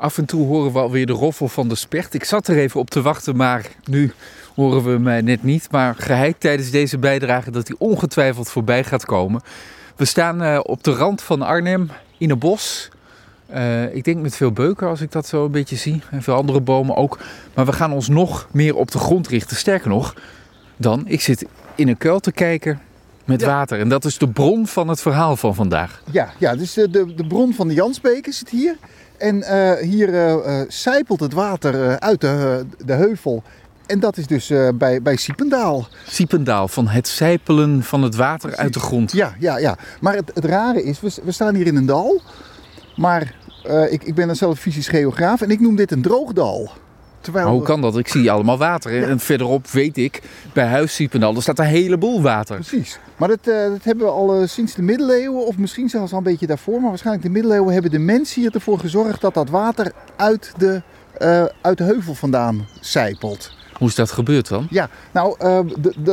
Af en toe horen we alweer de roffel van de specht. Ik zat er even op te wachten, maar nu horen we mij net niet. Maar geheid tijdens deze bijdrage dat hij ongetwijfeld voorbij gaat komen. We staan uh, op de rand van Arnhem in een bos. Uh, ik denk met veel beuken als ik dat zo een beetje zie. En veel andere bomen ook. Maar we gaan ons nog meer op de grond richten. Sterker nog, dan ik zit in een kuil te kijken met Ja. water. En dat is de bron van het verhaal van vandaag. Ja, ja dus de, de, de bron van de Jansbeek is het hier. En eh, hier eh, sijpelt het water uit de, de heuvel. En dat is dus bij, bij Siependaal. Siependaal, van het sijpelen van het water uit de grond. Ja, ja, ja. Maar het, het rare is, we, we staan hier in een dal. Maar ik, ik ben een zelf fysisch geograaf en ik noem dit een droogdal. Terwijl Maar hoe kan dat? Ik zie allemaal water. En verderop weet ik, bij Huis Siependaal, er staat een heleboel water. Precies. Maar dat, eh, dat hebben we al eh, sinds de middeleeuwen, of misschien zelfs al een beetje daarvoor. Maar waarschijnlijk de middeleeuwen hebben de mensen hier ervoor gezorgd dat dat water uit de, eh, uit de heuvel vandaan sijpelt. Hoe is dat gebeurd dan? Ja, nou,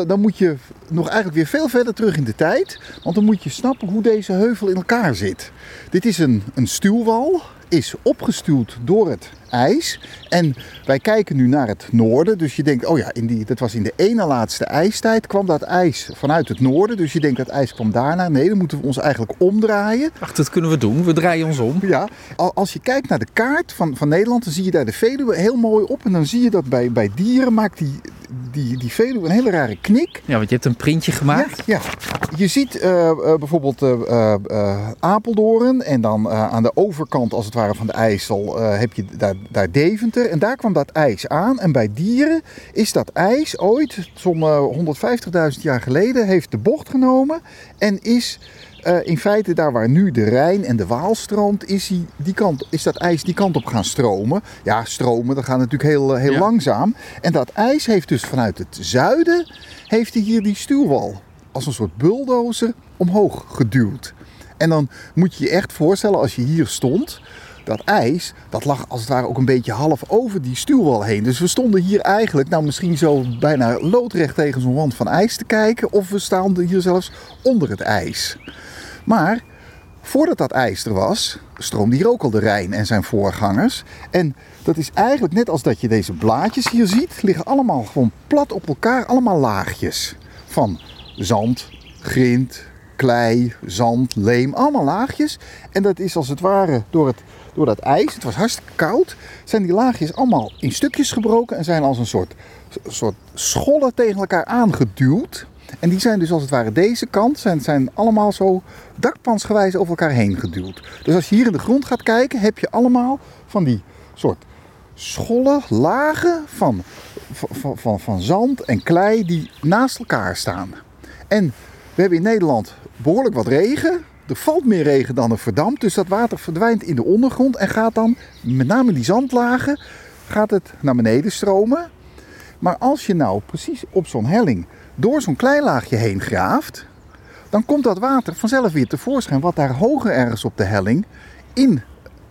dan moet je nog eigenlijk weer veel verder terug in de tijd. Want dan moet je snappen hoe deze heuvel in elkaar zit. Dit is een, een stuwwal, is opgestuwd door het ijs. En wij kijken nu naar het noorden. Dus je denkt, oh ja, in die, dat was in de ene laatste ijstijd kwam dat ijs vanuit het noorden. Dus je denkt dat ijs kwam daarna. Nee, dan moeten we ons eigenlijk omdraaien. Ach, dat kunnen we doen. We draaien ons om. Ja, al- als je kijkt naar de kaart van, van Nederland, dan zie je daar de Veluwe heel mooi op. En dan zie je dat bij, bij dieren maakt die, die, die Veluwe een hele rare knik. Ja, want je hebt een printje gemaakt. Ja, ja. je ziet eh, eh, bijvoorbeeld eh, Apeldoorn en dan aan de overkant als het ware van de IJssel heb je daar, daar Deventer. En daar kwam dat ijs aan. En bij dieren is dat ijs ooit, zo'n eh, 150.000 jaar geleden, heeft de bocht genomen en is... eh, in feite, daar waar nu de Rijn en de Waal stroomt, is, die, die kant, is dat ijs die kant op gaan stromen. Ja, stromen, dat gaat natuurlijk heel, eh, heel Ja. langzaam. En dat ijs heeft dus vanuit het zuiden, heeft hij hier die stuwwal als een soort bulldozer omhoog geduwd. En dan moet je je echt voorstellen, als je hier stond, dat ijs, dat lag als het ware ook een beetje half over die stuwwal heen. Dus we stonden hier eigenlijk, nou misschien zo bijna loodrecht tegen zo'n wand van ijs te kijken, of we stonden hier zelfs onder het ijs. Maar voordat dat ijs er was, stroomde hier ook al de Rijn en zijn voorgangers. En dat is eigenlijk net als dat je deze blaadjes hier ziet, liggen allemaal gewoon plat op elkaar, allemaal laagjes. Van zand, grind, klei, zand, leem, allemaal laagjes. En dat is als het ware door, het, door dat ijs, het was hartstikke koud, zijn die laagjes allemaal in stukjes gebroken en zijn als een soort, soort schollen tegen elkaar aangeduwd. En die zijn dus als het ware deze kant, zijn, zijn allemaal zo dakpansgewijs over elkaar heen geduwd. Dus als je hier in de grond gaat kijken, heb je allemaal van die soort schollen, lagen van, van, van, van zand en klei die naast elkaar staan. En we hebben in Nederland behoorlijk wat regen. Er valt meer regen dan er verdampt. Dus dat water verdwijnt in de ondergrond en gaat dan, met name die zandlagen, gaat het naar beneden stromen. Maar als je nou precies op zo'n helling door zo'n klein laagje heen graaft, dan komt dat water vanzelf weer tevoorschijn, wat daar hoger ergens op de helling in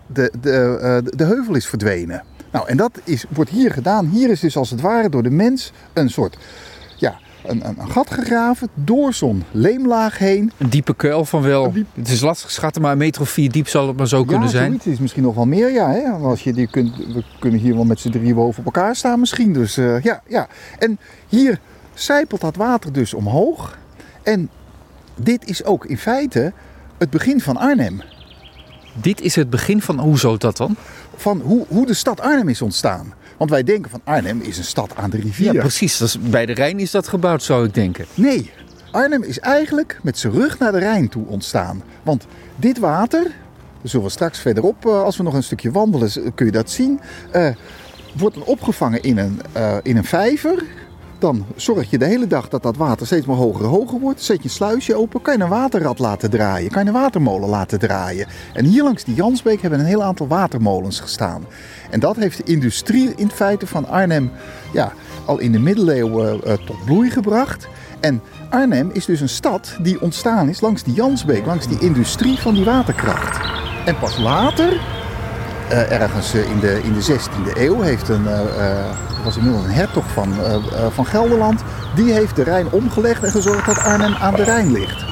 de, de, eh, de heuvel is verdwenen. Nou, en dat is, wordt hier gedaan. Hier is dus als het ware door de mens een soort ja, een, een, een gat gegraven door zo'n leemlaag heen. Een diepe kuil van wel. Diep- Het is lastig schatten, maar een meter of vier diep zal het maar zo kunnen ja, zijn. zoiets is misschien nog wel meer, ja. Hè? Als je die kunt, we kunnen hier wel met z'n drieën boven op elkaar staan misschien. Dus eh, ja, ja. En hier sijpelt dat water dus omhoog. En dit is ook in feite het begin van Arnhem. Dit is het begin van. Hoezo dat dan? Van hoe, hoe de stad Arnhem is ontstaan. Want wij denken van Arnhem is een stad aan de rivier. Ja, precies. Dat is, bij de Rijn is dat gebouwd, zou ik denken. Nee, Arnhem is eigenlijk met zijn rug naar de Rijn toe ontstaan. Want dit water, zullen we straks verderop, eh, als we nog een stukje wandelen, kun je dat zien, eh, wordt dan opgevangen in een, eh, in een vijver. Dan zorg je de hele dag dat dat water steeds maar hoger en hoger wordt. Zet je een sluisje open, kan je een waterrad laten draaien, kan je een watermolen laten draaien. En hier langs die Jansbeek hebben een heel aantal watermolens gestaan. En dat heeft de industrie in feite van Arnhem ja, al in de middeleeuwen eh, tot bloei gebracht. En Arnhem is dus een stad die ontstaan is langs die Jansbeek, langs die industrie van die waterkracht. En pas later, eh, ergens eh, in, de, in de 16e eeuw, heeft een, eh, eh, was inmiddels een hertog van, eh, eh, van Gelderland, die heeft de Rijn omgelegd en gezorgd dat Arnhem aan de Rijn ligt.